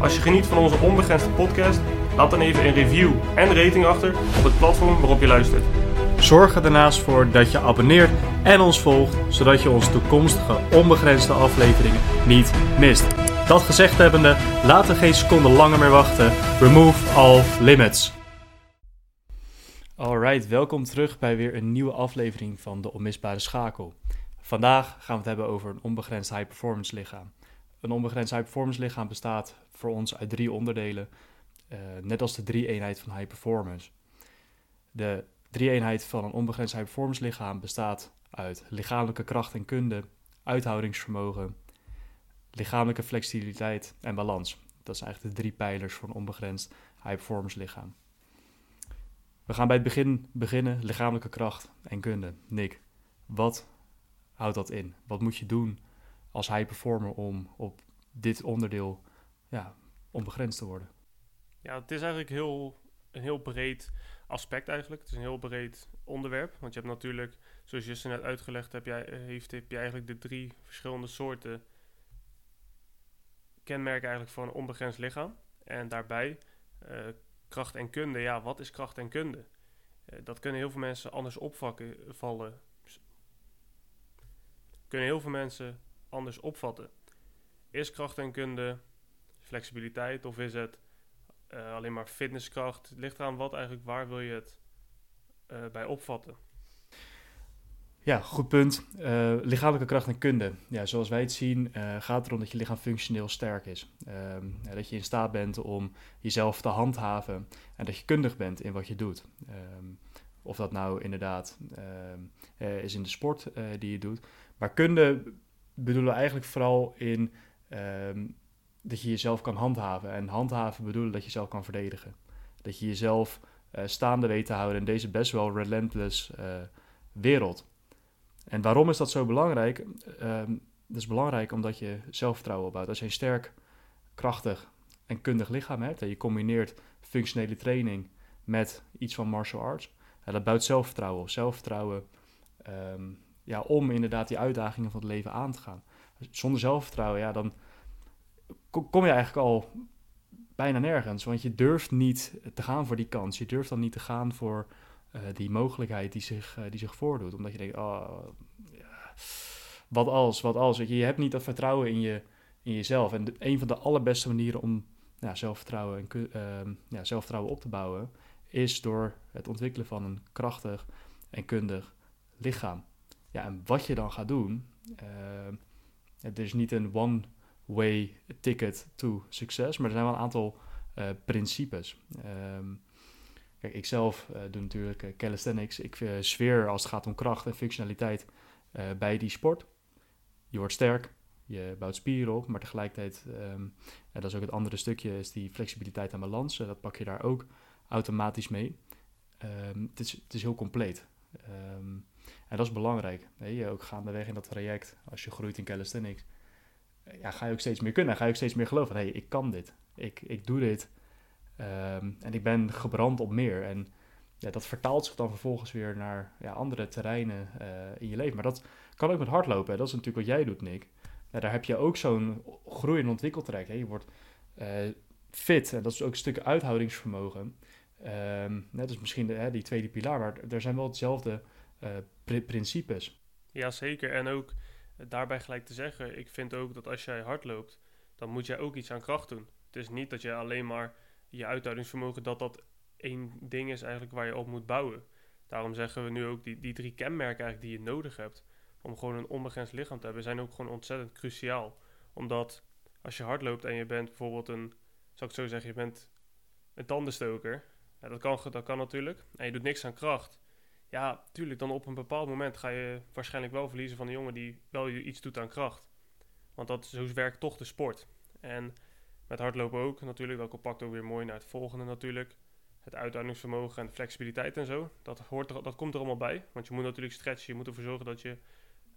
Als je geniet van onze onbegrensde podcast, laat dan even een review en rating achter op het platform waarop je luistert. Zorg er daarnaast voor dat je abonneert en ons volgt, zodat je onze toekomstige onbegrensde afleveringen niet mist. Dat gezegd hebbende, laten we geen seconde langer meer wachten. Remove all limits. Alright, welkom terug bij weer een nieuwe aflevering van de Onmisbare Schakel. Vandaag gaan we het hebben over een onbegrensd high performance lichaam. Een onbegrensd high performance lichaam bestaat voor ons uit drie onderdelen, eh, net als de drie eenheid van high performance. De drie eenheid van een onbegrensd high performance lichaam bestaat uit lichamelijke kracht en kunde, uithoudingsvermogen, lichamelijke flexibiliteit en balans. Dat zijn eigenlijk de drie pijlers voor een onbegrensd high performance lichaam. We gaan bij het begin beginnen, lichamelijke kracht en kunde. Nick, wat houdt dat in? Wat moet je doen als high performer om op dit onderdeel ja, onbegrensd te worden? Ja, het is eigenlijk heel, een heel breed aspect eigenlijk. Het is een heel breed onderwerp. Want je hebt natuurlijk, zoals je net uitgelegd hebt, jij, heeft, heb je eigenlijk de drie verschillende soorten kenmerken eigenlijk voor een onbegrensd lichaam. En daarbij eh, kracht en kunde. Ja, wat is kracht en kunde? Eh, dat kunnen heel veel mensen anders opvakken, vallen. Kunnen heel veel mensen anders opvatten. Is kracht en kunde flexibiliteit of is het eh, alleen maar fitnesskracht? Het ligt eraan wat eigenlijk, waar wil je het eh, bij opvatten? Ja, goed punt. Eh, lichamelijke kracht en kunde. Ja, zoals wij het zien, gaat het erom dat je lichaam functioneel sterk is. Ehm, dat je in staat bent om jezelf te handhaven en dat je kundig bent in wat je doet. Ehm, of dat nou inderdaad ehm, eh, is in de sport die je doet. Maar kunde bedoelen we eigenlijk vooral in dat je jezelf kan handhaven. En handhaven bedoelen dat je jezelf kan verdedigen. Dat je jezelf eh, staande weet te houden in deze best wel relentless eh, wereld. En waarom is dat zo belangrijk? Ehm dat is belangrijk omdat je zelfvertrouwen opbouwt. Als je een sterk, krachtig en kundig lichaam hebt en je combineert functionele training met iets van martial arts, ja, dat bouwt zelfvertrouwen op. Zelfvertrouwen ehm, ja, om inderdaad die uitdagingen van het leven aan te gaan. Zonder zelfvertrouwen, ja, dan kom je eigenlijk al bijna nergens. Want je durft niet te gaan voor die kans. Je durft dan niet te gaan voor eh, die mogelijkheid die zich, eh, die zich voordoet. Omdat je denkt, oh, ja, wat als, wat als. Je, hebt niet dat vertrouwen in, je, in jezelf. En een van de allerbeste manieren om zelfvertrouwen, en, ehm, ja, zelfvertrouwen op te bouwen... is door het ontwikkelen van een krachtig en kundig lichaam. Ja, en wat je dan gaat doen... ehm, het is niet een one-way ticket to succes... maar er zijn wel een aantal eh, principes. Ehm, Kijk, ik zelf eh, doe natuurlijk eh, calisthenics. Ik uh, zweer als het gaat om kracht en functionaliteit bij die sport. Je wordt sterk, je bouwt spieren op, maar tegelijkertijd, ehm, en dat is ook het andere stukje, is die flexibiliteit en balans. Dat pak je daar ook automatisch mee. Ehm, het, is, het is heel compleet. En dat is belangrijk. Je ook gaandeweg in dat traject, als je groeit in calisthenics, ja, ga je ook steeds meer kunnen. Ga je ook steeds meer geloven. Hé, hey, ik kan dit. Ik, ik doe dit. Ehm, en ik ben gebrand op meer. En ja, dat vertaalt zich dan vervolgens weer naar ja, andere terreinen eh, in je leven. Maar dat kan ook met hardlopen. Dat is natuurlijk wat jij doet, Nick. Daar heb je ook zo'n groei- en ontwikkeltraject. Hè. Je wordt eh, fit. En dat is ook een stuk uithoudingsvermogen. Ehm, dat is misschien de, hè, die tweede pilaar. Maar er zijn wel hetzelfde eh, pri- principes. Ja, zeker. En ook daarbij gelijk te zeggen, ik vind ook dat als jij hard loopt, dan moet jij ook iets aan kracht doen. Het is niet dat je alleen maar je uithoudingsvermogen, dat dat één ding is eigenlijk waar je op moet bouwen. Daarom zeggen we nu ook die, die drie kenmerken eigenlijk die je nodig hebt om gewoon een onbegrensd lichaam te hebben, zijn ook gewoon ontzettend cruciaal. Omdat als je hard loopt en je bent bijvoorbeeld een, zou ik zo zeggen, je bent een tandenstoker. Ja, dat, kan, dat kan natuurlijk. En je doet niks aan kracht. Ja, tuurlijk, dan op een bepaald moment ga je waarschijnlijk wel verliezen van een jongen die wel iets doet aan kracht. Want dat, zo werkt toch de sport. En Met hardlopen ook natuurlijk. Dat compact ook weer mooi naar het volgende natuurlijk. Het uithoudingsvermogen en flexibiliteit en zo. Dat, hoort er, dat komt er allemaal bij. Want je moet natuurlijk stretchen. Je moet ervoor zorgen dat je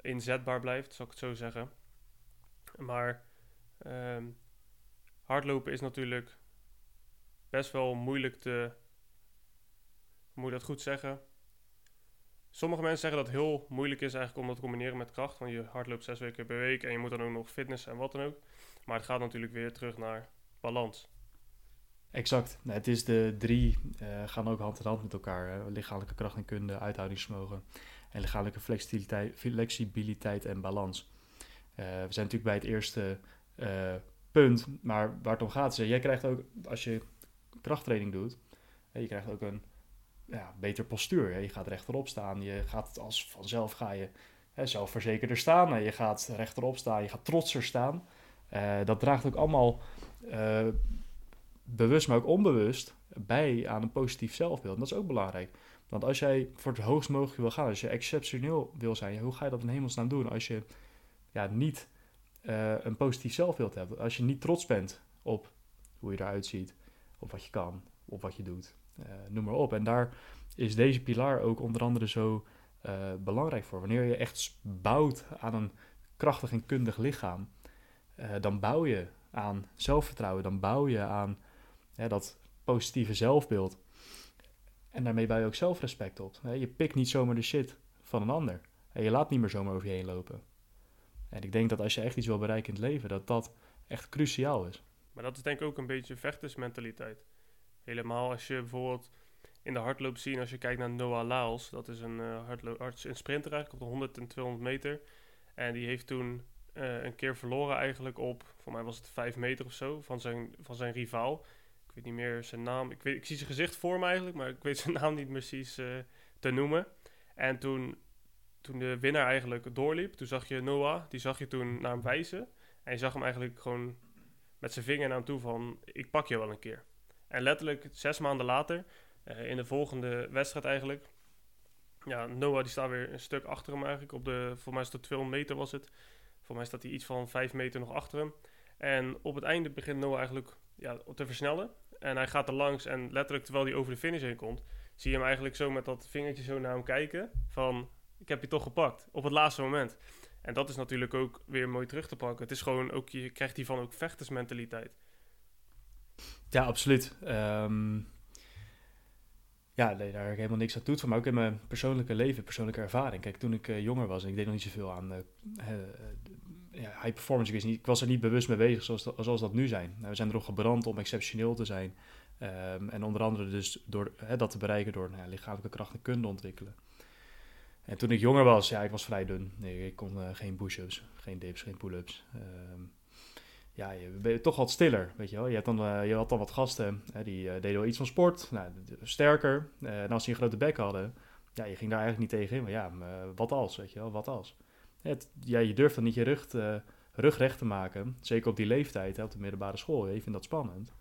inzetbaar blijft, zal ik het zo zeggen. Maar ehm, hardlopen is natuurlijk best wel moeilijk te. Moet je dat goed zeggen? Sommige mensen zeggen dat het heel moeilijk is eigenlijk om dat te combineren met kracht. Want je hardloopt zes weken per week en je moet dan ook nog fitness en wat dan ook. Maar het gaat natuurlijk weer terug naar balans. Exact. Nou, het is de drie uh, gaan ook hand in hand met elkaar. Lichamelijke kracht en kunde, uithoudingsvermogen en lichamelijke flexibiliteit, flexibiliteit en balans. Uh, we zijn natuurlijk bij het eerste uh, punt, maar waar het om gaat is, jij krijgt ook, als je krachttraining doet, je krijgt ook een ja, beter postuur. Je gaat rechterop staan, je gaat als vanzelf ga je hè, zelfverzekerder staan, je gaat rechterop staan, je gaat trotser staan. Uh, dat draagt ook allemaal uh, bewust, maar ook onbewust bij aan een positief zelfbeeld. En dat is ook belangrijk. Want als jij voor het hoogst mogelijke wil gaan, als je exceptioneel wil zijn, hoe ga je dat in hemelsnaam doen als je ja, niet uh, een positief zelfbeeld hebt? Als je niet trots bent op hoe je eruit ziet, op wat je kan, op wat je doet, noem maar op. En daar is deze pilaar ook onder andere zo uh, belangrijk voor. Wanneer je echt bouwt aan een krachtig en kundig lichaam, dan bouw je aan zelfvertrouwen, dan bouw je aan dat positieve zelfbeeld. En daarmee bouw je ook zelfrespect op. Je pikt niet zomaar de shit van een ander. Je laat niet meer zomaar over je heen lopen. En ik denk dat als je echt iets wil bereiken in het leven, dat dat echt cruciaal is. Maar dat is denk ik ook een beetje vechtersmentaliteit. Helemaal als je bijvoorbeeld in de hardloop ziet, als je kijkt naar Noah Laals, dat is een, uh, een sprinter eigenlijk op de 100 en 200 meter. En die heeft toen uh, een keer verloren eigenlijk op, voor mij was het 5 meter of zo, van zijn, van zijn rivaal ik weet niet meer zijn naam. Ik, weet, ik zie zijn gezicht voor me eigenlijk, maar ik weet zijn naam niet precies uh, te noemen. En toen, toen de winnaar eigenlijk doorliep, toen zag je Noah, die zag je toen naar hem wijzen. En je zag hem eigenlijk gewoon met zijn vinger naar hem toe van, ik pak je wel een keer. En letterlijk zes maanden later, uh, in de volgende wedstrijd eigenlijk, ja, Noah die staat weer een stuk achter hem eigenlijk. Op de, voor mij is het 200 meter was het. Voor mij staat hij iets van 5 meter nog achter hem. En op het einde begint Noah eigenlijk ja, te versnellen. En hij gaat er langs en letterlijk terwijl hij over de finish heen komt, zie je hem eigenlijk zo met dat vingertje zo naar hem kijken. Van, ik heb je toch gepakt. Op het laatste moment. En dat is natuurlijk ook weer mooi terug te pakken. Het is gewoon ook, je krijgt hiervan ook vechtersmentaliteit. Ja, absoluut. Um, ja, daar heb ik helemaal niks aan toe van. Maar ook in mijn persoonlijke leven, persoonlijke ervaring. Kijk, toen ik uh, jonger was en ik deed nog niet zoveel aan uh, ja, high performance, ik, was er niet bewust mee bezig zoals, dat, zoals dat nu zijn. Nou, we zijn erop gebrand om exceptioneel te zijn. Um, en onder andere dus door dat te bereiken door nou, lichamelijke kracht en kunde ontwikkelen. En toen ik jonger was, ja, ik was vrij dun. Nee, ik kon geen push-ups, geen dips, geen pull-ups. Um, ja, je bent toch wat stiller, weet je wel. Je, hebt dan, uh, je had dan wat gasten, hè, die uh, deden wel iets van sport, nou, sterker. en als die een grote bek hadden, ja, je ging daar eigenlijk niet tegen in. Maar ja, wat als, weet je wel, wat als. Het, ja, je durft dan niet je rug, rug recht te maken. Zeker op die leeftijd, hè, op de middelbare school. Je vindt dat spannend.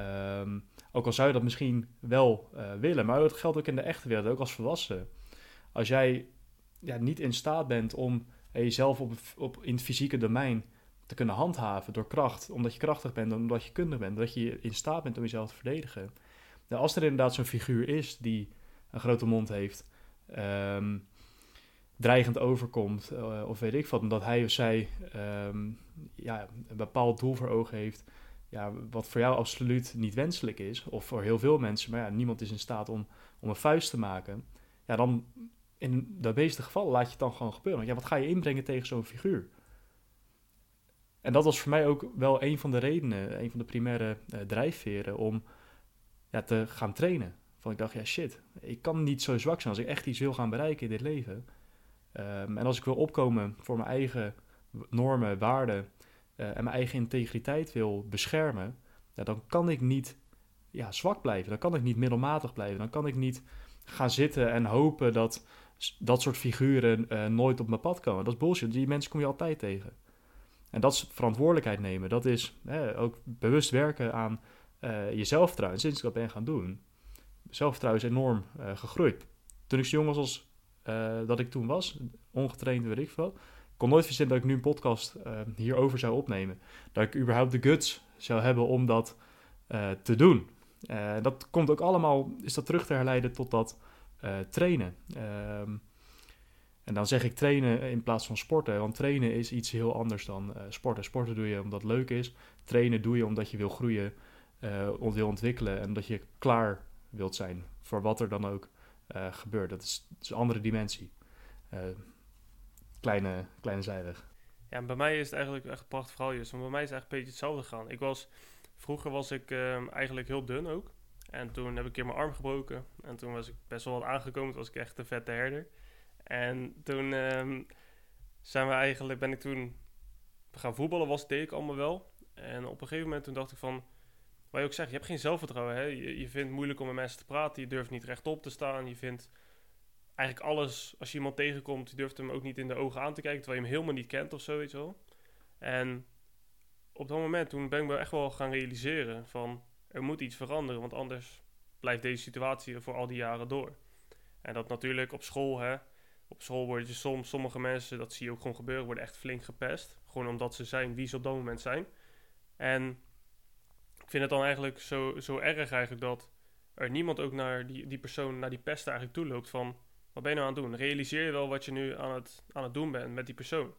Um, ook al zou je dat misschien wel willen. Maar dat geldt ook in de echte wereld, ook als volwassen. Als jij ja, niet in staat bent om jezelf op, op, in het fysieke domein te kunnen handhaven door kracht, omdat je krachtig bent, omdat je kundig bent, dat je in staat bent om jezelf te verdedigen. Nou, als er inderdaad zo'n figuur is die een grote mond heeft, um, dreigend overkomt, uh, of weet ik wat, omdat hij of zij um, ja, een bepaald doel voor ogen heeft, ja, wat voor jou absoluut niet wenselijk is, of voor heel veel mensen, maar ja, niemand is in staat om, om een vuist te maken, ja, dan in de meeste gevallen laat je het dan gewoon gebeuren. Want ja, wat ga je inbrengen tegen zo'n figuur? En dat was voor mij ook wel een van de redenen, een van de primaire uh, drijfveren om ja, te gaan trainen. Van ik dacht, ja shit, ik kan niet zo zwak zijn als ik echt iets wil gaan bereiken in dit leven Um, en als ik wil opkomen voor mijn eigen normen, waarden uh, en mijn eigen integriteit wil beschermen, dan kan ik niet ja, zwak blijven. Dan kan ik niet middelmatig blijven. Dan kan ik niet gaan zitten en hopen dat dat soort figuren uh, nooit op mijn pad komen. Dat is bullshit. Die mensen kom je altijd tegen. En dat is verantwoordelijkheid nemen. Dat is ook bewust werken aan uh, je zelfvertrouwen. Sinds ik dat ben gaan doen, zelfvertrouwen is enorm gegroeid. Toen ik zo jong was als uh, dat ik toen was. Ongetraind, weet ik veel. Kon nooit verzinnen dat ik nu een podcast hierover zou opnemen. Dat ik überhaupt de guts zou hebben om dat eh, te doen. Dat komt ook allemaal, is dat terug te herleiden tot dat trainen. En dan zeg ik trainen in plaats van sporten, want trainen is iets heel anders dan sporten. Sporten doe je omdat het leuk is, trainen doe je omdat je wil groeien, wil ontwikkelen en dat je klaar wilt zijn voor wat er dan ook gebeurt. Dat is, een andere dimensie. kleine, kleine zijweg. Ja, bij mij is het eigenlijk echt een prachtig verhaal, Want bij mij is het eigenlijk een beetje hetzelfde gegaan. Ik was, vroeger was ik um, eigenlijk heel dun ook. En toen heb ik een keer mijn arm gebroken. En toen was ik best wel wat aangekomen. Toen was ik echt een vette herder. En toen um, zijn we eigenlijk, ben ik toen gaan voetballen, was deed ik allemaal wel. En op een gegeven moment toen dacht ik van, wat je ook zegt, je hebt geen zelfvertrouwen. Hè? Je, je vindt het moeilijk om met mensen te praten. Je durft niet rechtop te staan. Je vindt eigenlijk alles, als je iemand tegenkomt, je durft hem ook niet in de ogen aan te kijken, terwijl je hem helemaal niet kent of zoiets wel. En op dat moment, toen ben ik me echt wel gaan realiseren van, er moet iets veranderen, want anders blijft deze situatie voor al die jaren door. En dat natuurlijk op school, hè. Op school word je soms, sommige mensen, dat zie je ook gewoon gebeuren, worden echt flink gepest. Gewoon omdat ze zijn wie ze op dat moment zijn. En ik vind het dan eigenlijk zo, zo erg eigenlijk dat er niemand ook naar die, die persoon, naar die pest eigenlijk toe loopt van wat ben je nou aan het doen? Realiseer je wel wat je nu aan het, aan het doen bent met die persoon?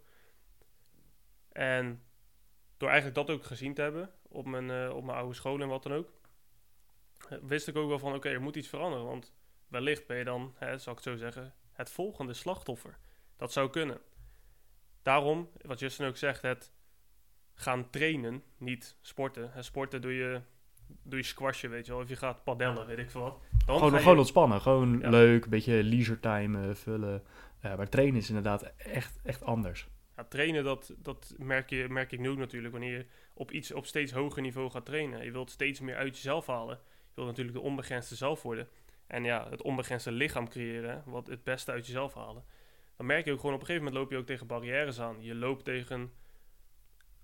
En door eigenlijk dat ook gezien te hebben op mijn, uh, op mijn oude school en wat dan ook, eh, wist ik ook wel van oké, er moet iets veranderen. Want wellicht ben je dan, hè, zal ik het zo zeggen, het volgende slachtoffer. Dat zou kunnen. Daarom, wat Justin ook zegt, het gaan trainen, niet sporten. Hè, sporten doe je doe je squashen, weet je wel. Of je gaat padellen, weet ik veel wat. Dan gewoon, gewoon ontspannen. Gewoon leuk, een beetje leisure time uh, vullen. Uh, maar trainen is inderdaad echt, echt anders. Ja, trainen, dat, dat merk, je, merk ik nu ook natuurlijk. Wanneer je op iets op steeds hoger niveau gaat trainen. Je wilt steeds meer uit jezelf halen. Je wilt natuurlijk de onbegrensde zelf worden. En ja, het onbegrensde lichaam creëren. Wat het beste uit jezelf halen. Dan merk je ook gewoon op een gegeven moment loop je ook tegen barrières aan. Je loopt tegen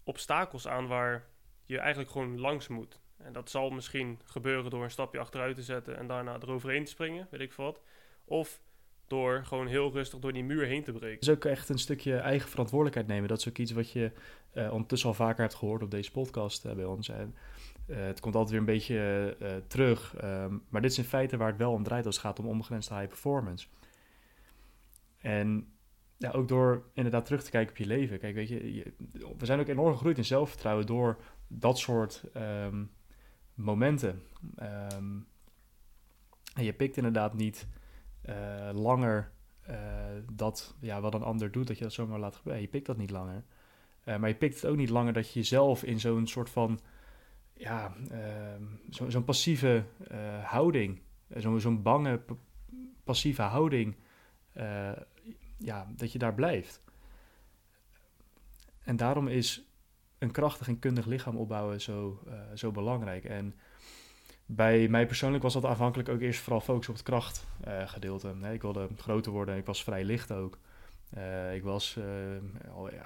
obstakels aan waar je eigenlijk gewoon langs moet. En dat zal misschien gebeuren door een stapje achteruit te zetten en daarna eroverheen te springen, weet ik wat. Of door gewoon heel rustig door die muur heen te breken. Is ook echt een stukje eigen verantwoordelijkheid nemen. Dat is ook iets wat je uh, ondertussen al vaker hebt gehoord op deze podcast uh, bij ons. En, uh, het komt altijd weer een beetje terug. Um, maar dit is in feite waar het wel om draait als het gaat om onbegrensde high performance. En ja, ook door inderdaad terug te kijken op je leven. Kijk, weet je, we zijn ook enorm gegroeid in zelfvertrouwen door dat soort um, momenten. Ehm, en je pikt inderdaad niet langer dat ja, wat een ander doet, dat je dat zomaar laat gebeuren. Je pikt dat niet langer. Maar je pikt het ook niet langer dat je jezelf in zo'n soort van, ja, ehm, zo'n zo passieve houding, zo'n zo'n bange, passieve houding, ja, dat je daar blijft. En daarom is een krachtig en kundig lichaam opbouwen zo, zo belangrijk. En bij mij persoonlijk was dat aanvankelijk ook eerst vooral focus op het krachtgedeelte. Ik wilde groter worden en ik was vrij licht ook. Ik was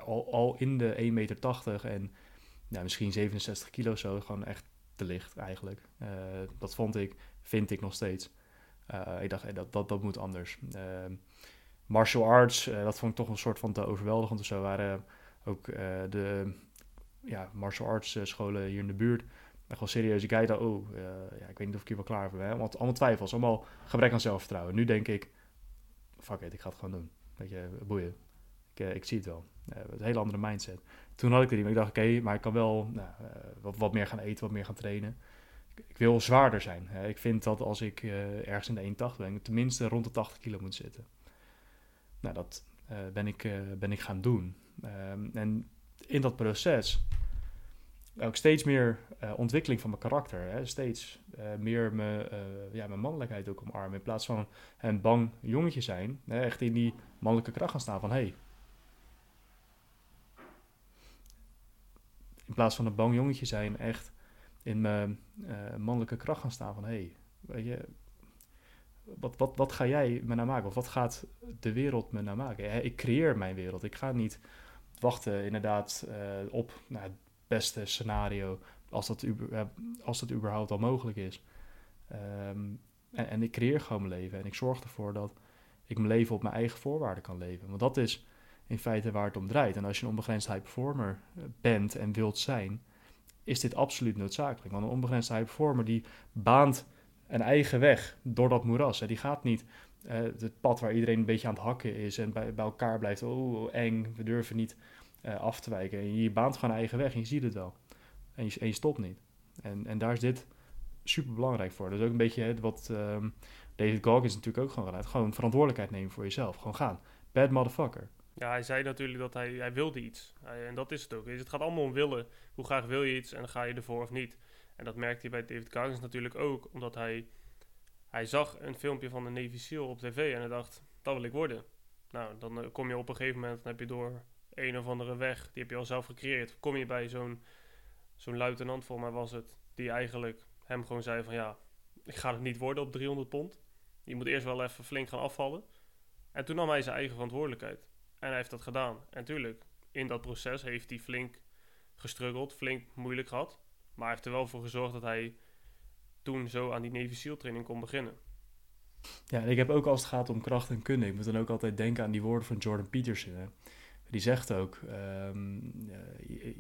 al, al, in de 1,80 meter en ja, misschien 67 kilo zo, gewoon echt te licht eigenlijk. dat vond ik, vind ik nog steeds. ik dacht, dat, dat, dat moet anders. martial arts, dat vond ik toch een soort van te overweldigend of zo. Waren ook de ja, martial arts eh, scholen hier in de buurt. Echt wel serieus. Ik kijk oh, ja, ik weet niet of ik hier wel klaar voor ben. Want allemaal twijfels, allemaal gebrek aan zelfvertrouwen. Nu denk ik, fuck it, ik ga het gewoon doen. Weet je, boeien. Ik, ik zie het wel. Een hele andere mindset. Toen had ik er niet, ik dacht, oké, maar ik kan wel nou, wat, wat, meer gaan eten, wat meer gaan trainen. Ik, ik wil zwaarder zijn. ik vind dat als ik ergens in de 1,80 ben, tenminste rond de 80 kilo moet zitten. Nou, dat ben, ik, ben ik gaan doen. Um, en in dat proces ook steeds meer ontwikkeling van mijn karakter. Hè? Steeds meer mijn, ja, mijn mannelijkheid ook omarmen. In plaats van een bang jongetje zijn. Hè? Echt in die mannelijke kracht gaan staan van... Hey, in plaats van een bang jongetje zijn, echt in mijn mannelijke kracht gaan staan van... Hey, weet je, wat, wat, wat ga jij me nou maken? Of wat gaat de wereld me nou maken? Ik creëer mijn wereld. Ik ga niet wachten inderdaad uh, op nou, het beste scenario, als dat, als dat überhaupt al mogelijk is. Um, en, en, ik creëer gewoon mijn leven en ik zorg ervoor dat ik mijn leven op mijn eigen voorwaarden kan leven. Want dat is in feite waar het om draait. En als je een onbegrensd high performer eh, bent en wilt zijn, is dit absoluut noodzakelijk. Want een onbegrensde high performer die baant een eigen weg door dat moeras. Die gaat niet uh, het pad waar iedereen een beetje aan het hakken is en bij, bij elkaar blijft. Oh, eng, we durven niet uh, af te wijken. En je baant gewoon eigen weg en je ziet het wel. En je, en je stopt niet. En, en daar is dit super belangrijk voor. Dat is ook een beetje wat um, David Goggins natuurlijk ook gewoon gedaan. Gewoon verantwoordelijkheid nemen voor jezelf. Gewoon gaan. Bad motherfucker. Ja, hij zei natuurlijk dat hij, hij wilde iets. En dat is het ook. Het gaat allemaal om willen. Hoe graag wil je iets en ga je ervoor of niet. En dat merkte hij bij David Goggins natuurlijk ook. Omdat hij, hij zag een filmpje van de Navy SEAL op tv en hij dacht, dat wil ik worden. Nou, dan eh, kom je op een gegeven moment, dan heb je door een of andere weg, die heb je al zelf gecreëerd. Kom je bij zo'n zo'n luitenant, voor mij was het, die eigenlijk hem gewoon zei van ja, ik ga het niet worden op 300 pond. Je moet eerst wel even flink gaan afvallen. En toen nam hij zijn eigen verantwoordelijkheid. En hij heeft dat gedaan. En natuurlijk, in dat proces heeft hij flink gestruggeld, flink moeilijk gehad. Maar hij heeft er wel voor gezorgd dat hij toen zo aan die Navy training kon beginnen. Ja, ik heb ook als het gaat om kracht en kunde, ik moet dan ook altijd denken aan die woorden van Jordan Peterson. Hè. Die zegt ook um,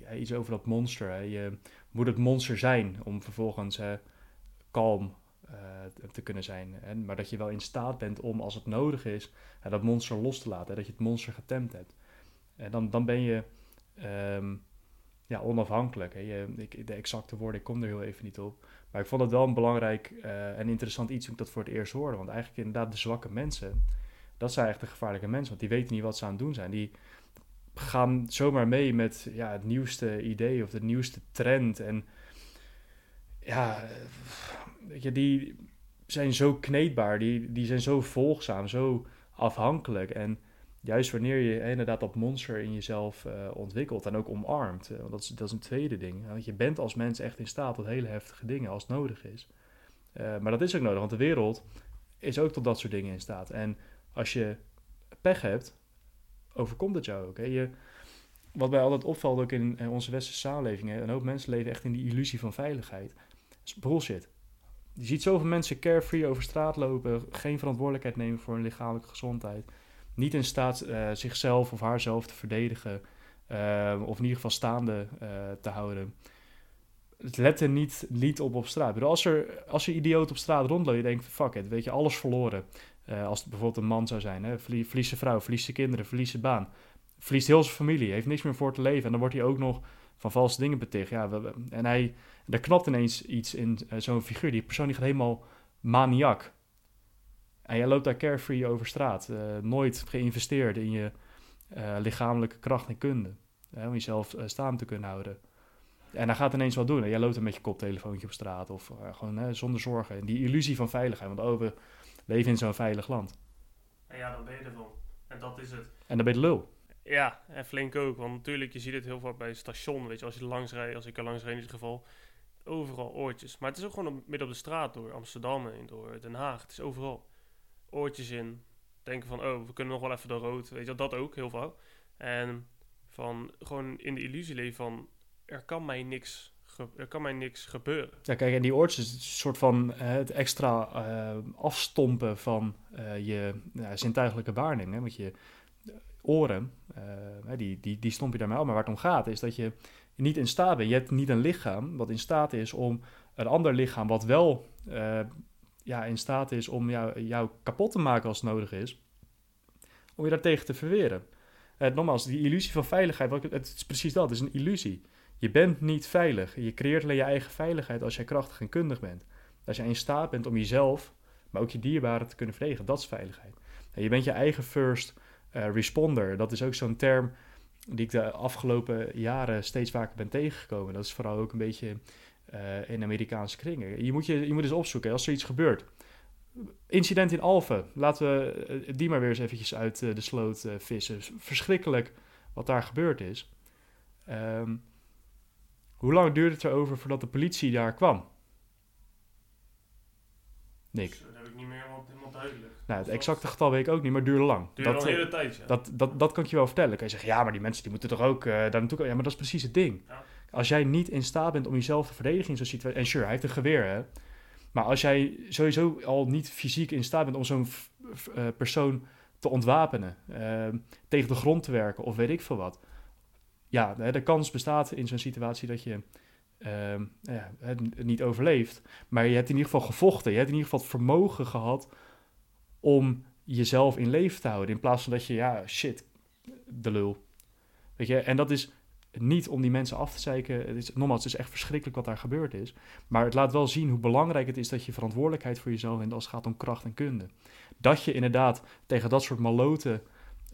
uh, iets over dat monster. Hè. Je moet het monster zijn om vervolgens kalm te kunnen zijn. Maar dat je wel in staat bent om, als het nodig is, dat monster los te laten. Dat je het monster getemd hebt. En dan, dan ben je um, ja, onafhankelijk. Hè. Je, ik, de exacte woorden, ik kom er heel even niet op. Maar ik vond het wel een belangrijk uh, en interessant iets toen ik dat voor het eerst hoorde. Want eigenlijk inderdaad de zwakke mensen, dat zijn echt de gevaarlijke mensen. Want die weten niet wat ze aan het doen zijn. Die gaan zomaar mee met ja, het nieuwste idee of de nieuwste trend. En ja, die zijn zo kneedbaar, die, die zijn zo volgzaam, zo afhankelijk. En juist wanneer je inderdaad dat monster in jezelf uh, ontwikkelt en ook omarmt, want dat is, dat is een tweede ding. Want je bent als mens echt in staat tot hele heftige dingen als het nodig is. Uh, maar dat is ook nodig, want de wereld is ook tot dat soort dingen in staat. En als je pech hebt, overkomt het jou ook. Hè? Je, wat mij altijd opvalt ook in, onze westerse samenleving, hè, een hoop mensen leven echt in die illusie van veiligheid. Dat is. Je ziet zoveel mensen carefree over straat lopen, geen verantwoordelijkheid nemen voor hun lichamelijke gezondheid niet in staat uh, zichzelf of haarzelf te verdedigen. Uh, of in ieder geval staande uh, te houden. Het let er niet, niet op op straat. als, er, als je idioot op straat rondloopt, je denkt, fuck it, weet je, alles verloren. als het bijvoorbeeld een man zou zijn, hè, verliest zijn vrouw, verliest zijn kinderen, verliest zijn baan. Verliest heel zijn familie, heeft niks meer voor te leven. En dan wordt hij ook nog van valse dingen beticht. Ja, en hij, er knapt ineens iets in zo'n figuur. Die persoon die gaat helemaal maniak. En jij loopt daar carefree over straat. Uh, nooit geïnvesteerd in je uh, lichamelijke kracht en kunde. om jezelf staan te kunnen houden. En hij gaat ineens wat doen. En jij loopt dan met je koptelefoontje op straat. Of gewoon zonder zorgen. En die illusie van veiligheid. Want oh, we leven in zo'n veilig land. En ja, dan ben je ervan. En dat is het. En dan ben je de lul. Ja, en flink ook. Want natuurlijk, je ziet het heel vaak bij het station. Weet je, als je langs rijdt, als ik er langs rijd in ieder geval. Overal oortjes. Maar het is ook gewoon midden op de straat door Amsterdam en door Den Haag. Het is overal oortjes in. Denken van, oh, we kunnen nog wel even door rood. Weet je, dat ook heel vaak. En van gewoon in de illusie leven van, er kan mij niks, er kan mij niks gebeuren. Ja, kijk, en die oortjes is een soort van het extra uh, afstompen van uh, je zintuigelijke waarneming. Want je oren, die, die, die stomp je daarmee af. Maar waar het om gaat is dat je niet in staat bent. Je hebt niet een lichaam wat in staat is om een ander lichaam wat wel ja, in staat is om jou, jou kapot te maken als het nodig is, om je daartegen te verweren. Uh, nogmaals, die illusie van veiligheid, het is precies dat, het is een illusie. Je bent niet veilig. Je creëert alleen je eigen veiligheid als jij krachtig en kundig bent. Als jij in staat bent om jezelf, maar ook je dierbaren te kunnen verdedigen, dat is veiligheid. Je bent je eigen first uh, responder. Dat is ook zo'n term die ik de afgelopen jaren steeds vaker ben tegengekomen. Dat is vooral ook een beetje uh, in Amerikaanse kringen. Je moet, je, je moet eens opzoeken als er iets gebeurt. Incident in Alphen, laten we eh, die maar weer eens eventjes uit de sloot vissen. Verschrikkelijk wat daar gebeurd is. Um, hoe lang duurde het erover voordat de politie daar kwam? Nick. Dat heb ik niet meer helemaal duidelijk. Nou, het exacte getal weet ik ook niet, maar duurde lang. Duurde dat, al een hele tijd, ja. Dat, dat, dat kan ik je wel vertellen. Kan je zeggen, ja, maar die mensen die moeten toch ook uh, daar naartoe komen. Ja, maar dat is precies het ding. Ja. Als jij niet in staat bent om jezelf te verdedigen in zo'n situatie. En sure, hij heeft een geweer, hè. Maar als jij sowieso al niet fysiek in staat bent om zo'n uh, persoon te ontwapenen, uh, tegen de grond te werken of weet ik veel wat. Ja, de kans bestaat in zo'n situatie dat je ehm, ja, het niet overleefd. Maar je hebt in ieder geval gevochten. Je hebt in ieder geval het vermogen gehad om jezelf in leven te houden. In plaats van dat je, ja, shit, de lul. Weet je, en dat is niet om die mensen af te zeiken. Het is, nogmaals, het is echt verschrikkelijk wat daar gebeurd is. Maar het laat wel zien hoe belangrijk het is dat je verantwoordelijkheid voor jezelf neemt als het gaat om kracht en kunde. Dat je inderdaad tegen dat soort maloten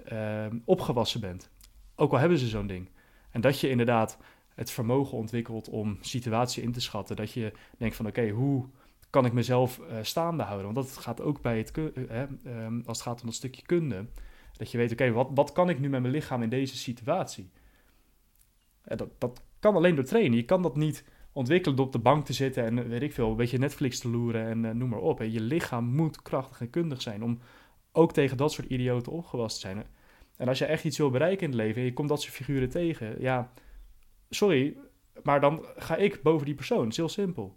ehm, opgewassen bent. Ook al hebben ze zo'n ding. En dat je inderdaad het vermogen ontwikkelt om situatie in te schatten. Dat je denkt van oké, hoe kan ik mezelf uh, staande houden? Want dat gaat ook bij het, uh, als het gaat om dat stukje kunde. Dat je weet, oké, wat, wat kan ik nu met mijn lichaam in deze situatie? dat, dat kan alleen door trainen. Je kan dat niet ontwikkelen door op de bank te zitten en weet ik veel, een beetje Netflix te loeren en noem maar op. Je lichaam moet krachtig en kundig zijn om ook tegen dat soort idioten opgewassen te zijn. En als je echt iets wil bereiken in het leven en je komt dat soort figuren tegen, ja, sorry, maar dan ga ik boven die persoon. Het is heel simpel.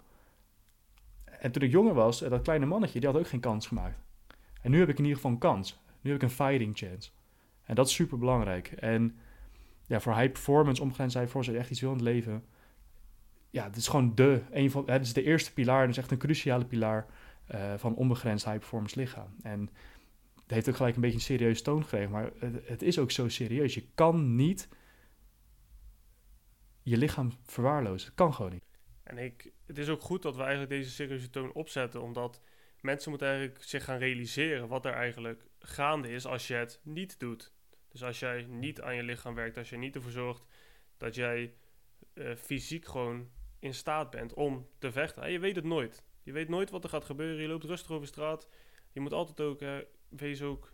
En toen ik jonger was, dat kleine mannetje, die had ook geen kans gemaakt. En nu heb ik in ieder geval een kans. Nu heb ik een fighting chance. En dat is super belangrijk. En ja, voor high performance, omgegaan zijn voor ze echt iets wil in het leven. Ja, het is gewoon de, een van, het is de eerste pilaar. En het is echt een cruciale pilaar uh, van onbegrensd high performance lichaam. En het heeft ook gelijk een beetje een serieuze toon gekregen. Maar het, het is ook zo serieus. Je kan niet je lichaam verwaarlozen. Het kan gewoon niet. En ik, het is ook goed dat we eigenlijk deze serieuze toon opzetten, omdat mensen moeten eigenlijk zich gaan realiseren wat er eigenlijk gaande is als je het niet doet. Dus als jij niet aan je lichaam werkt, als je niet ervoor zorgt dat jij uh, fysiek gewoon in staat bent om te vechten. En je weet het nooit. Je weet nooit wat er gaat gebeuren. Je loopt rustig over straat. Je moet altijd ook, uh, wees ook,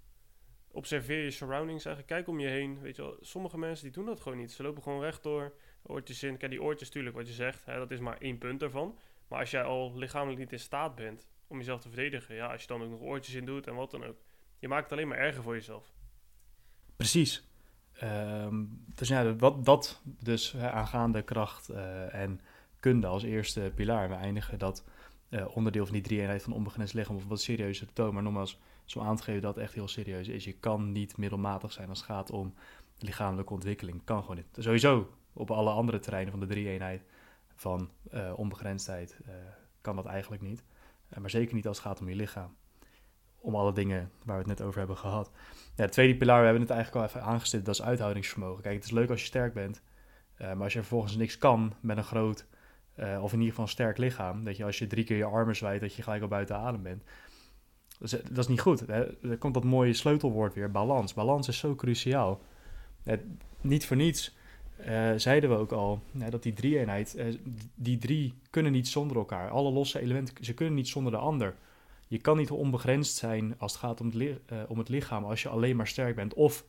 observeer je surroundings eigenlijk. Kijk om je heen. Weet je wel, sommige mensen die doen dat gewoon niet. Ze lopen gewoon rechtdoor oortjes in. Kijk, die oortjes, natuurlijk, wat je zegt, hè, dat is maar één punt daarvan. Maar als jij al lichamelijk niet in staat bent om jezelf te verdedigen, ja, als je dan ook nog oortjes in doet en wat dan ook, je maakt het alleen maar erger voor jezelf. Precies. Um, dus ja, wat, dat dus hè, aangaande kracht uh, en kunde als eerste pilaar. We eindigen dat uh, onderdeel van die drie eenheid van onbegrensd lichaam of wat serieuzer tonen. Maar nogmaals, zo aan te geven dat het echt heel serieus is. Je kan niet middelmatig zijn als het gaat om lichamelijke ontwikkeling. Kan gewoon niet. Sowieso op alle andere terreinen van de drie-eenheid van uh, onbegrensdheid uh, kan dat eigenlijk niet. Uh, maar zeker niet als het gaat om je lichaam. Om alle dingen waar we het net over hebben gehad. Ja, de tweede pilaar, we hebben het eigenlijk al even aangestipt, dat is uithoudingsvermogen. Kijk, het is leuk als je sterk bent. maar als je vervolgens niks kan met een groot, of in ieder geval een sterk lichaam. Dat je als je drie keer je armen zwijt, dat je gelijk al buiten adem bent. Dat is, niet goed. Hè? Er komt dat mooie sleutelwoord weer, balans. Balans is zo cruciaal. niet voor niets uh, zeiden we ook al, dat die drie-eenheid, uh, die drie kunnen niet zonder elkaar. Alle losse elementen, ze kunnen niet zonder de ander. Je kan niet onbegrensd zijn als het gaat om het, uh, om het lichaam, als je alleen maar sterk bent of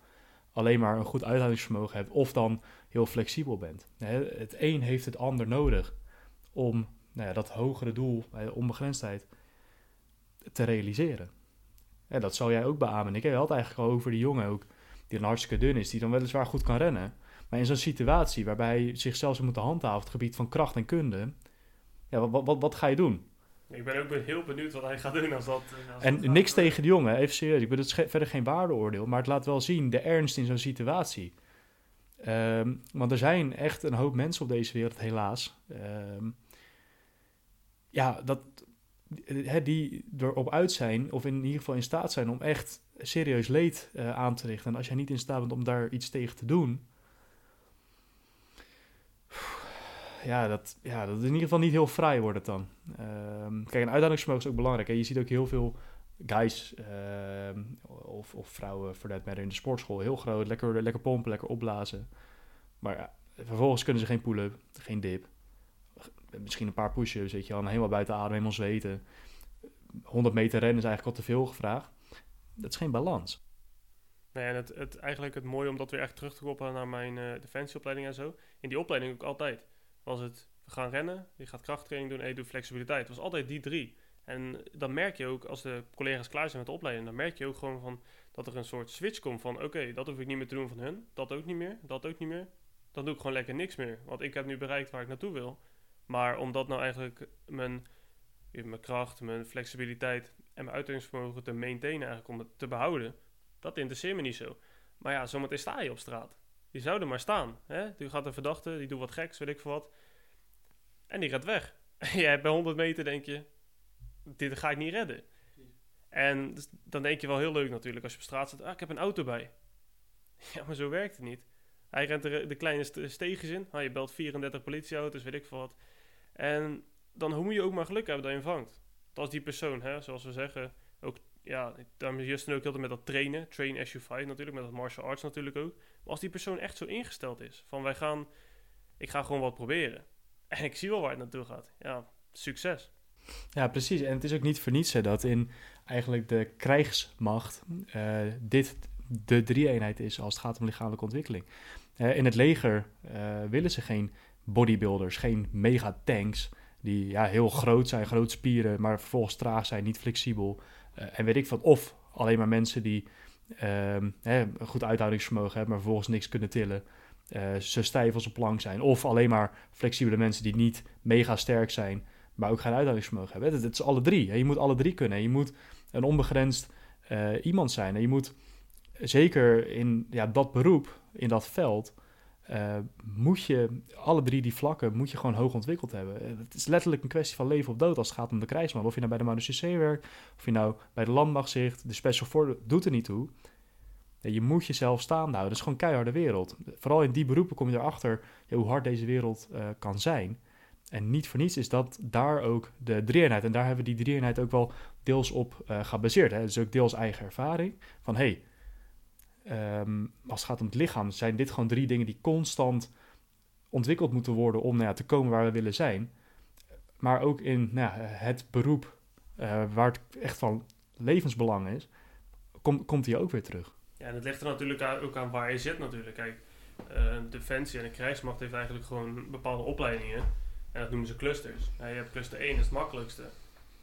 alleen maar een goed uithoudingsvermogen hebt of dan heel flexibel bent. het een heeft het ander nodig om nou dat hogere doel, onbegrensdheid, te realiseren. En dat zou jij ook beamen. Ik had eigenlijk al over die jongen ook, die dan hartstikke dun is, die dan weliswaar goed kan rennen. Maar in zo'n situatie waarbij hij zichzelf zou moeten handhaven op het gebied van kracht en kunde, ja, wat, wat, wat ga je doen? Ik ben ook heel benieuwd wat hij gaat doen als dat. Als en niks tegen de jongen, even serieus. Ik bedoel, het verder geen waardeoordeel, maar het laat wel zien de ernst in zo'n situatie. Um, want er zijn echt een hoop mensen op deze wereld, helaas. Um, ja, dat, die erop uit zijn, of in ieder geval in staat zijn om echt serieus leed uh, aan te richten. En als jij niet in staat bent om daar iets tegen te doen, ja, dat, ja, dat is in ieder geval niet heel vrij wordt het dan. Um, kijk, een uithoudingsvermogen is ook belangrijk. Hè? Je ziet ook heel veel guys uh, of, of vrouwen voor dat matter in de sportschool heel groot, lekker, lekker pompen, lekker opblazen. Maar ja, vervolgens kunnen ze geen pull-up, geen dip. Misschien een paar push-ups, weet je wel, helemaal buiten adem, helemaal zweten. 100 meter rennen is eigenlijk al te veel gevraagd. Dat is geen balans. Nee, en het, het, eigenlijk het mooie om dat weer echt terug te koppelen naar mijn uh, defensieopleiding en zo. In die opleiding ook altijd was het we gaan rennen, je gaat krachttraining doen en je doet flexibiliteit. Het was altijd die drie. En dan merk je ook, als de collega's klaar zijn met de opleiding, dan merk je ook gewoon van dat er een soort switch komt van oké, dat hoef ik niet meer te doen van hun, dat ook niet meer, dat ook niet meer. Dan doe ik gewoon lekker niks meer. Want ik heb nu bereikt waar ik naartoe wil. Maar omdat nou eigenlijk mijn, mijn kracht, mijn flexibiliteit en mijn uithoudingsvermogen te maintainen, eigenlijk om het te behouden, dat interesseert me niet zo. Maar ja, zometeen sta je op straat. Die zouden maar staan. Hè? Die gaat een verdachte, die doet wat geks, weet ik veel wat. En die gaat weg. Jij bij 100 meter denk je, dit ga ik niet redden. En dus dan denk je wel heel leuk natuurlijk als je op straat zit. Ah, ik heb een auto bij. Ja, maar zo werkt het niet. Hij rent de, de kleine st- steegjes in. Ah, je belt 34 politieauto's, weet ik veel wat. En dan moet je ook maar geluk hebben dat je hem vangt. Dat als die persoon, hè, zoals we zeggen, ook, ja, daarom is Justin ook heel met dat trainen. Train as you fight natuurlijk, met dat martial arts natuurlijk ook. Als die persoon echt zo ingesteld is, van wij gaan, ik ga gewoon wat proberen. En ik zie wel waar het naartoe gaat. Ja, succes. Ja, precies. En het is ook niet voor dat in eigenlijk de krijgsmacht eh, dit de drie-eenheid is als het gaat om lichamelijke ontwikkeling. Eh, in het leger eh, willen ze geen bodybuilders, geen megatanks die ja, heel groot zijn, groot spieren, maar vervolgens traag zijn, niet flexibel. En weet ik wat. Of alleen maar mensen die ehm, hè, een goed uithoudingsvermogen hebben, maar vervolgens niks kunnen tillen. eh, zo stijf als een plank zijn. Of alleen maar flexibele mensen die niet mega sterk zijn, maar ook geen uithoudingsvermogen hebben. Het, het is alle drie. Je moet alle drie kunnen. Je moet een onbegrensd eh, iemand zijn. Je moet zeker in ja, dat beroep, in dat veld, eh, moet je alle drie die vlakken moet je gewoon hoog ontwikkeld hebben. Eh, Het is letterlijk een kwestie van leven of dood als het gaat om de krijgsman. Of je nou bij de Marine werkt, of je nou bij de landmacht zit, de Special Forces doet er niet toe. Je moet jezelf staande houden. Dat is gewoon een keiharde wereld. Vooral in die beroepen kom je erachter hoe hard deze wereld eh, kan zijn. En niet voor niets is dat daar ook de drie-eenheid. En daar hebben we die drie-eenheid ook wel deels op gebaseerd. Hè. Dus ook deels eigen ervaring. Van hey, ehm, als het gaat om het lichaam, zijn dit gewoon drie dingen die constant ontwikkeld moeten worden om nou ja, te komen waar we willen zijn. Maar ook in nou ja, het beroep eh, waar het echt van levensbelang is, kom, komt hij ook weer terug. Ja, en het ligt er natuurlijk ook aan waar je zit natuurlijk. Kijk, eh, Defensie en de krijgsmacht heeft eigenlijk gewoon bepaalde opleidingen. En dat noemen ze clusters. Je hebt cluster 1, dat is het makkelijkste.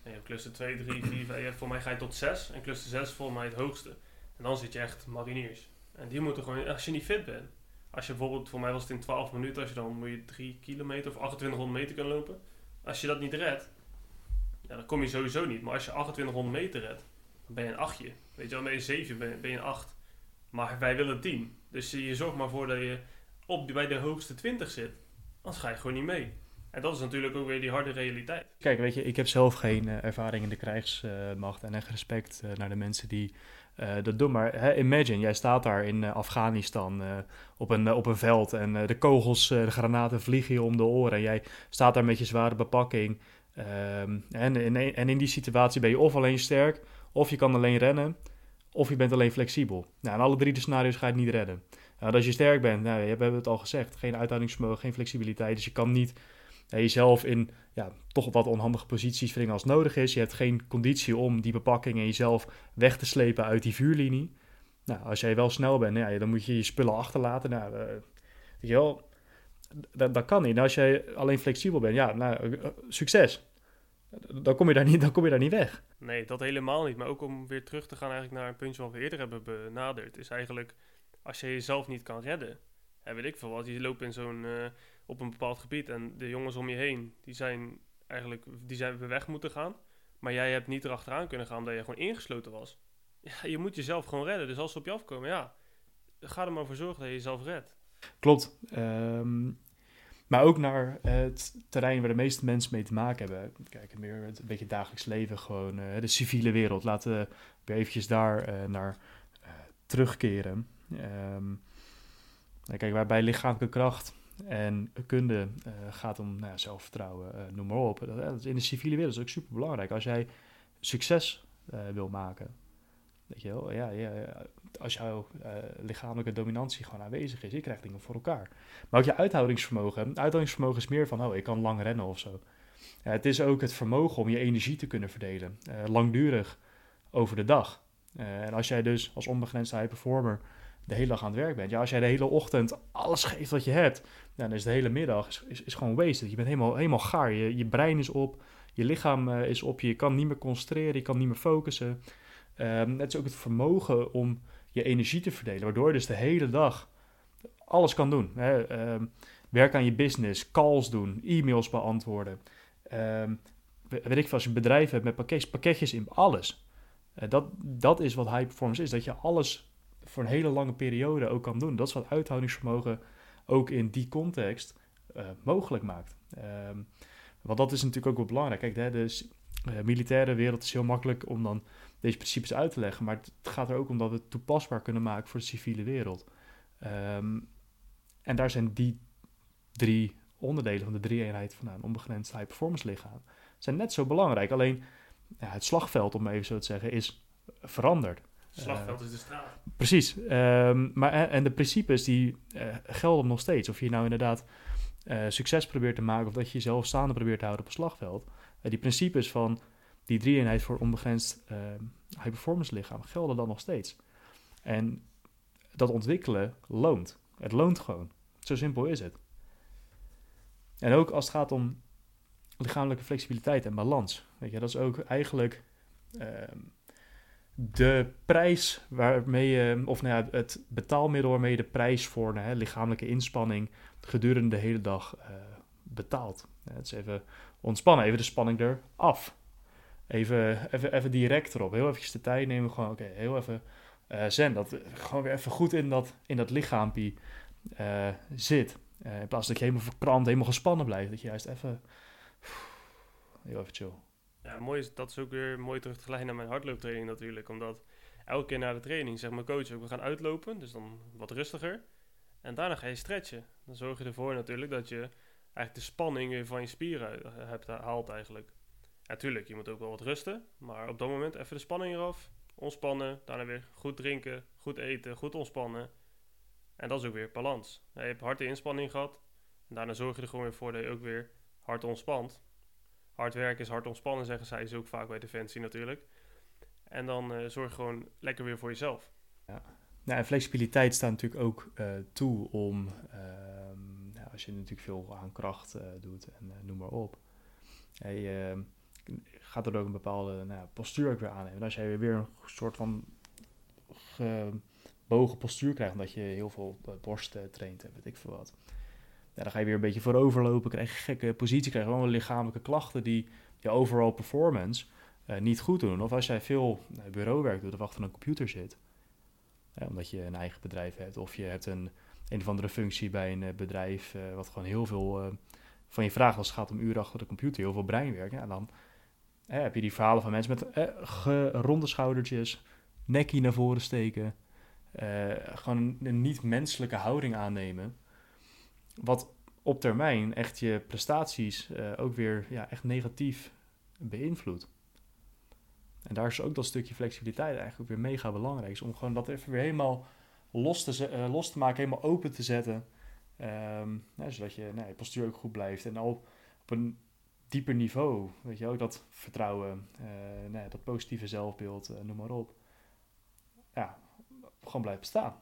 En je hebt cluster 2, 3, 4, 5. Voor mij ga je tot 6. En cluster 6 is voor mij het hoogste. En dan zit je echt mariniers. En die moeten gewoon, als je niet fit bent. Als je bijvoorbeeld, voor mij was het in 12 minuten, als je dan moet je 3 kilometer of 2800 meter kan lopen. Als je dat niet redt, ja, dan kom je sowieso niet. Maar als je 2800 meter redt, dan ben je een achtje. Weet je wel, ben je 7, ben, ben je een 8. Maar wij willen 10. Dus je zorgt maar voor dat je op, bij de hoogste 20 zit. Anders ga je gewoon niet mee. En dat is natuurlijk ook weer die harde realiteit. Kijk, weet je, ik heb zelf geen eh, ervaring in de krijgsmacht en echt respect eh, naar de mensen die eh, dat doen. Maar hè, imagine, jij staat daar in eh, Afghanistan eh, op, een, op een veld en de kogels, de granaten vliegen je om de oren. En jij staat daar met je zware bepakking. Ehm, en, in, en in die situatie ben je of alleen sterk, of je kan alleen rennen, of je bent alleen flexibel. Nou, in alle drie de scenario's ga je het niet redden. Nou, als je sterk bent, nou, we hebben het al gezegd, geen uithoudingsvermogen, geen flexibiliteit. Dus je kan niet jezelf in ja, toch wat onhandige posities wringen als nodig is. Je hebt geen conditie om die bepakking en jezelf weg te slepen uit die vuurlinie. Nou, als jij wel snel bent, nou ja, dan moet je je spullen achterlaten. Nou, eh, je wel, dat, dat kan niet. En als jij alleen flexibel bent, ja, nou, eh, succes. Dan kom, je daar niet, dan kom je daar niet weg. Nee, dat helemaal niet. Maar ook om weer terug te gaan eigenlijk naar een puntje wat we eerder hebben benaderd. Is eigenlijk, als je jezelf niet kan redden. Hè, weet ik veel wat. Je loopt in zo'n, eh, op een bepaald gebied. En de jongens om je heen, die zijn eigenlijk, die zijn weer weg moeten gaan. Maar jij hebt niet erachteraan kunnen gaan omdat je gewoon ingesloten was. Ja, je moet jezelf gewoon redden. Dus als ze op je afkomen, ja, ga er maar voor zorgen dat je jezelf redt. Klopt. Ehm, maar ook naar het terrein waar de meeste mensen mee te maken hebben. Kijk, meer het een beetje dagelijks leven, gewoon eh, de civiele wereld. Laten we weer eventjes daar eh, naar eh, terugkeren. Nou, kijk, waarbij lichamelijke kracht en kunde eh, gaat om nou ja, zelfvertrouwen, eh, noem maar op. Dat, dat is in de civiele wereld is ook super belangrijk. Als jij succes eh, wil maken, weet je wel, ja, ja, als jouw eh, lichamelijke dominantie gewoon aanwezig is, je krijgt dingen voor elkaar. Maar ook je uithoudingsvermogen. Uithoudingsvermogen is meer van, oh, ik kan lang rennen of zo. Het is ook het vermogen om je energie te kunnen verdelen, eh, langdurig over de dag. Eh, en als jij dus als onbegrensde high performer de hele dag aan het werk bent, ja, als jij de hele ochtend alles geeft wat je hebt, dan is de hele middag is, is, gewoon wasted. Je bent helemaal, helemaal gaar. Je, je brein is op, je lichaam eh, is op, je kan niet meer concentreren, je kan niet meer focussen. Ehm, het is ook het vermogen om je energie te verdelen, waardoor je dus de hele dag alles kan doen. Hè? Ehm, werk aan je business, calls doen, e-mails beantwoorden. Ehm, we- weet ik veel, als je een bedrijf hebt met pakketjes, pakketjes in alles. Eh, dat, dat is wat high performance is, dat je alles voor een hele lange periode ook kan doen. Dat is wat uithoudingsvermogen ook in die context eh, mogelijk maakt. Ehm, Want dat is natuurlijk ook wel belangrijk. Kijk, de, uh, militaire wereld is heel makkelijk om dan deze principes uit te leggen. Maar het, gaat er ook om dat we het toepasbaar kunnen maken voor de civiele wereld. Ehm, en daar zijn die drie onderdelen van de drie-eenheid van een onbegrensd high-performance lichaam zijn net zo belangrijk. Alleen ja, het slagveld, om even zo te zeggen, is veranderd. Slagveld is de straat. Precies. Um, maar, en de principes die uh, gelden nog steeds. Of je nou inderdaad uh, succes probeert te maken of dat je jezelf staande probeert te houden op een slagveld. Die principes van die drie-eenheid voor onbegrensd ehm, high-performance lichaam gelden dan nog steeds. En dat ontwikkelen loont. Het loont gewoon. Zo simpel is het. En ook als het gaat om lichamelijke flexibiliteit en balans. Weet je, dat is ook eigenlijk ehm, de prijs waarmee je, of nou ja, het betaalmiddel waarmee je de prijs voor nou, lichamelijke inspanning gedurende de hele dag uh, betaalt. het is even ontspannen, even de spanning eraf. Even, even, even direct erop. Heel eventjes de tijd nemen, gewoon oké, heel even uh, zen. Dat gewoon weer even goed in dat, in dat lichaampje uh, zit. in plaats dat je helemaal verkrampt, helemaal gespannen blijft. Dat je juist even heel even chill. Ja, mooi is, dat is ook weer mooi terug te glijden naar mijn hardlooptraining natuurlijk. Omdat elke keer na de training zegt mijn coach we gaan uitlopen. Dus dan wat rustiger. En daarna ga je stretchen. Dan zorg je ervoor natuurlijk dat je eigenlijk de spanning weer van je spieren hebt, haalt eigenlijk. Natuurlijk, je moet ook wel wat rusten. Maar op dat moment even de spanning eraf. Ontspannen. Daarna weer goed drinken, goed eten, goed ontspannen. En dat is ook weer balans. Je hebt harde inspanning gehad. En daarna zorg je er gewoon weer voor dat je ook weer hard ontspant. Hard werken is hard ontspannen, zeggen zij ze ook vaak bij Defensie natuurlijk. En dan uh, zorg gewoon lekker weer voor jezelf. Ja. Nou, en flexibiliteit staat natuurlijk ook uh, toe om, nou, als je natuurlijk veel aan kracht uh, doet en noem maar op. Hey, ehm, gaat er ook een bepaalde nou, postuur ook weer aannemen. En als jij weer een soort van gebogen postuur krijgt, omdat je heel veel borst traint, weet ik veel wat dan ga je weer een beetje vooroverlopen, krijg je gekke positie, krijg je gewoon lichamelijke klachten die je overall performance uh, niet goed doen. Of als jij veel uh, bureauwerk doet of achter een computer zit, omdat je een eigen bedrijf hebt, of je hebt een, een of andere functie bij een uh, bedrijf wat gewoon heel veel van je vraagt als het gaat om uren achter de computer, heel veel breinwerk, ja, dan heb je die verhalen van mensen met ronde schoudertjes, nekkie naar voren steken, gewoon een niet-menselijke houding aannemen. Wat op termijn echt je prestaties uh, ook weer ja, echt negatief beïnvloedt. En daar is ook dat stukje flexibiliteit eigenlijk weer mega belangrijk. Is om gewoon dat even weer helemaal los te, uh, los te maken, helemaal open te zetten. Nou, zodat je, nou, je postuur ook goed blijft. En al op een dieper niveau, weet je ook, dat vertrouwen, uh, nou, dat positieve zelfbeeld, noem maar op. Ja, gewoon blijft bestaan.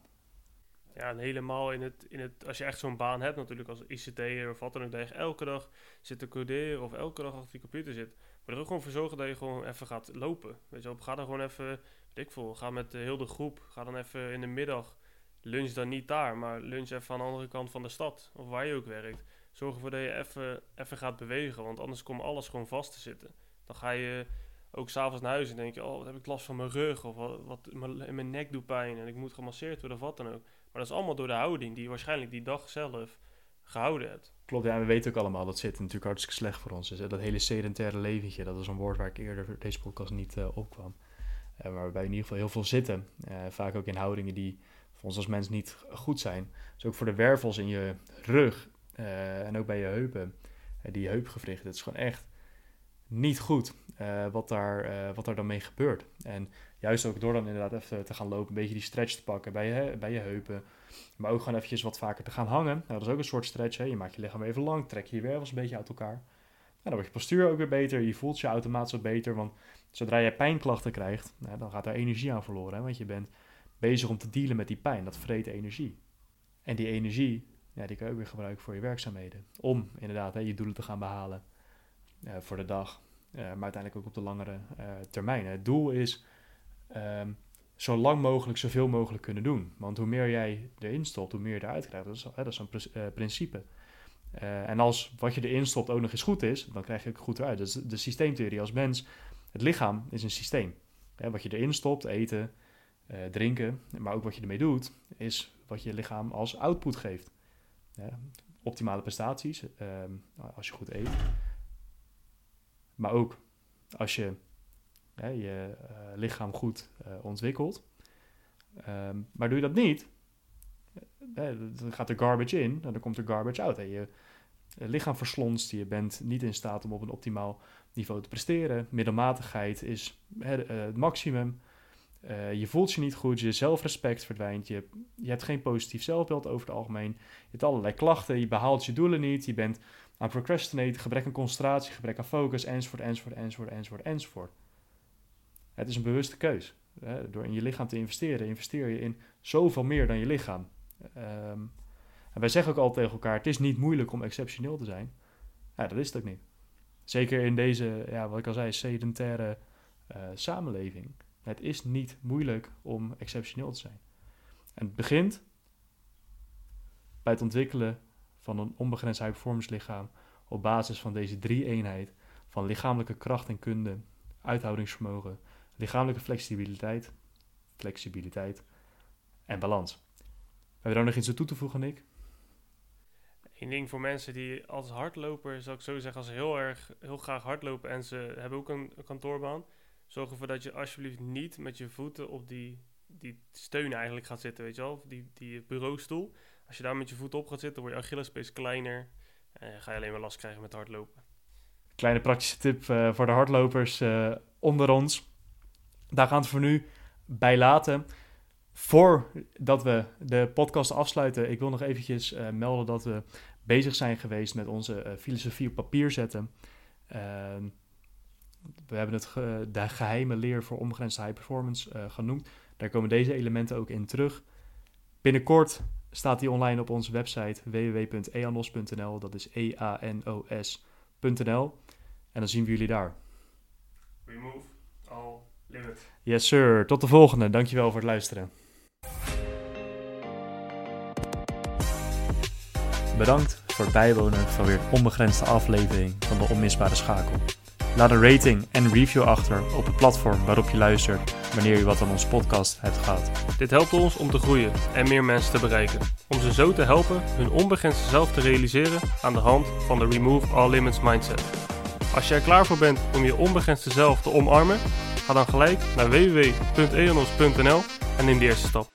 Ja, en helemaal in het, in het, als je echt zo'n baan hebt, natuurlijk als ICT'er of wat dan ook, dat je elke dag zit te coderen of elke dag achter die computer zit. Maar er ook gewoon voor zorgen dat je gewoon even gaat lopen. Weet je wel, ga dan gewoon even, weet ik veel, ga met de hele groep, ga dan even in de middag, lunch dan niet daar, maar lunch even aan de andere kant van de stad, of waar je ook werkt. Zorg ervoor dat je even, even gaat bewegen, want anders komt alles gewoon vast te zitten. Dan ga je ook s'avonds naar huis en denk je, oh, wat heb ik last van mijn rug, of wat, wat mijn, mijn nek doet pijn en ik moet gemasseerd worden of wat dan ook. Maar dat is allemaal door de houding die je waarschijnlijk die dag zelf gehouden hebt. Klopt, ja, we weten ook allemaal, dat zit natuurlijk hartstikke slecht voor ons. Dus, dat hele sedentaire leventje, dat is een woord waar ik eerder deze podcast niet uh, opkwam. Uh, waarbij in ieder geval heel veel zitten. Vaak ook in houdingen die voor ons als mens niet goed zijn. Dus ook voor de wervels in je rug en ook bij je heupen, die heupgewrichten. Het is gewoon echt niet goed wat, daar, wat daar dan mee gebeurt. En Juist ook door dan inderdaad even te gaan lopen, een beetje die stretch te pakken bij je, bij je heupen. Maar ook gewoon eventjes wat vaker te gaan hangen. Nou, dat is ook een soort stretch. Hè? Je maakt je lichaam even lang, trek je je wervels een beetje uit elkaar. Nou, dan wordt je postuur ook weer beter. Je voelt je automatisch wat beter. Want zodra je pijnklachten krijgt, nou, dan gaat er energie aan verloren. Hè? Want je bent bezig om te dealen met die pijn. Dat vreet energie. En die energie, ja, die kan je ook weer gebruiken voor je werkzaamheden. Om inderdaad hè, je doelen te gaan behalen uh, voor de dag. Uh, maar uiteindelijk ook op de langere uh, termijn. Het doel is um, zo lang mogelijk zoveel mogelijk kunnen doen. Want hoe meer jij erin stopt, hoe meer je eruit krijgt. Dat is, hè, dat is een uh, principe. Uh, en als wat je erin stopt ook nog eens goed is, dan krijg je het goed eruit. Dat is de systeemtheorie als mens. Het lichaam is een systeem. Hè, wat je erin stopt, eten, uh, drinken, maar ook wat je ermee doet, is wat je lichaam als output geeft. optimale prestaties, ehm, als je goed eet, Maar ook als je hè, je eh, lichaam goed eh, ontwikkelt. Ehm, maar doe je dat niet, dan gaat er garbage in en dan komt er garbage out. Hè. Je lichaam verslonst, je bent niet in staat om op een optimaal niveau te presteren. Middelmatigheid is hè, eh, het maximum. Je voelt je niet goed, je zelfrespect verdwijnt, je, je hebt geen positief zelfbeeld over het algemeen. Je hebt allerlei klachten, je behaalt je doelen niet, je bent aan procrastinate, gebrek aan concentratie, gebrek aan focus, enzovoort, enzovoort, enzovoort, enzovoort, enzovoort. Het is een bewuste keus. Hè? Door in je lichaam te investeren, investeer je in zoveel meer dan je lichaam. Ehm, en wij zeggen ook altijd tegen elkaar, het is niet moeilijk om exceptioneel te zijn. Ja, dat is het ook niet. Zeker in deze, ja, wat ik al zei, sedentaire eh, samenleving. Het is niet moeilijk om exceptioneel te zijn. En het begint bij het ontwikkelen van een onbegrensd high lichaam op basis van deze drie eenheid van lichamelijke kracht en kunde, uithoudingsvermogen, lichamelijke flexibiliteit, flexibiliteit en balans. Hebben we daar nog iets aan toe te voegen, Nick? Eén ding voor mensen die als hardloper, zou ik zo zeggen, als ze heel erg, heel graag hardlopen en ze hebben ook een, een kantoorbaan, zorg ervoor dat je alsjeblieft niet met je voeten op die, die steun eigenlijk gaat zitten, weet je wel, die, die bureaustoel. Als je daar met je voeten op gaat zitten, word je Achillespees kleiner en ga je alleen maar last krijgen met hardlopen. Kleine praktische tip uh, voor de hardlopers uh, onder ons. Daar gaan we het voor nu bij laten. Voordat we de podcast afsluiten, ik wil nog eventjes uh, melden dat we bezig zijn geweest met onze uh, filosofie op papier zetten. Uh, we hebben het de geheime leer voor onbegrensde high performance uh, genoemd. Daar komen deze elementen ook in terug. Binnenkort staat die online op onze website www.eanos.nl. Dat is E-A-N-O-S.nl. En dan zien we jullie daar. Remove all limit. Yes sir, tot de volgende. Dankjewel voor het luisteren. Bedankt voor het bijwonen van weer een onbegrensde aflevering van de Onmisbare Schakel. Laat een rating en review achter op het platform waarop je luistert wanneer je wat aan onze podcast hebt gehad. Dit helpt ons om te groeien en meer mensen te bereiken. Om ze zo te helpen hun onbegrensde zelf te realiseren aan de hand van de Remove All Limits Mindset. Als je er klaar voor bent om je onbegrensde zelf te omarmen, ga dan gelijk naar www.eonos.nl en neem de eerste stap.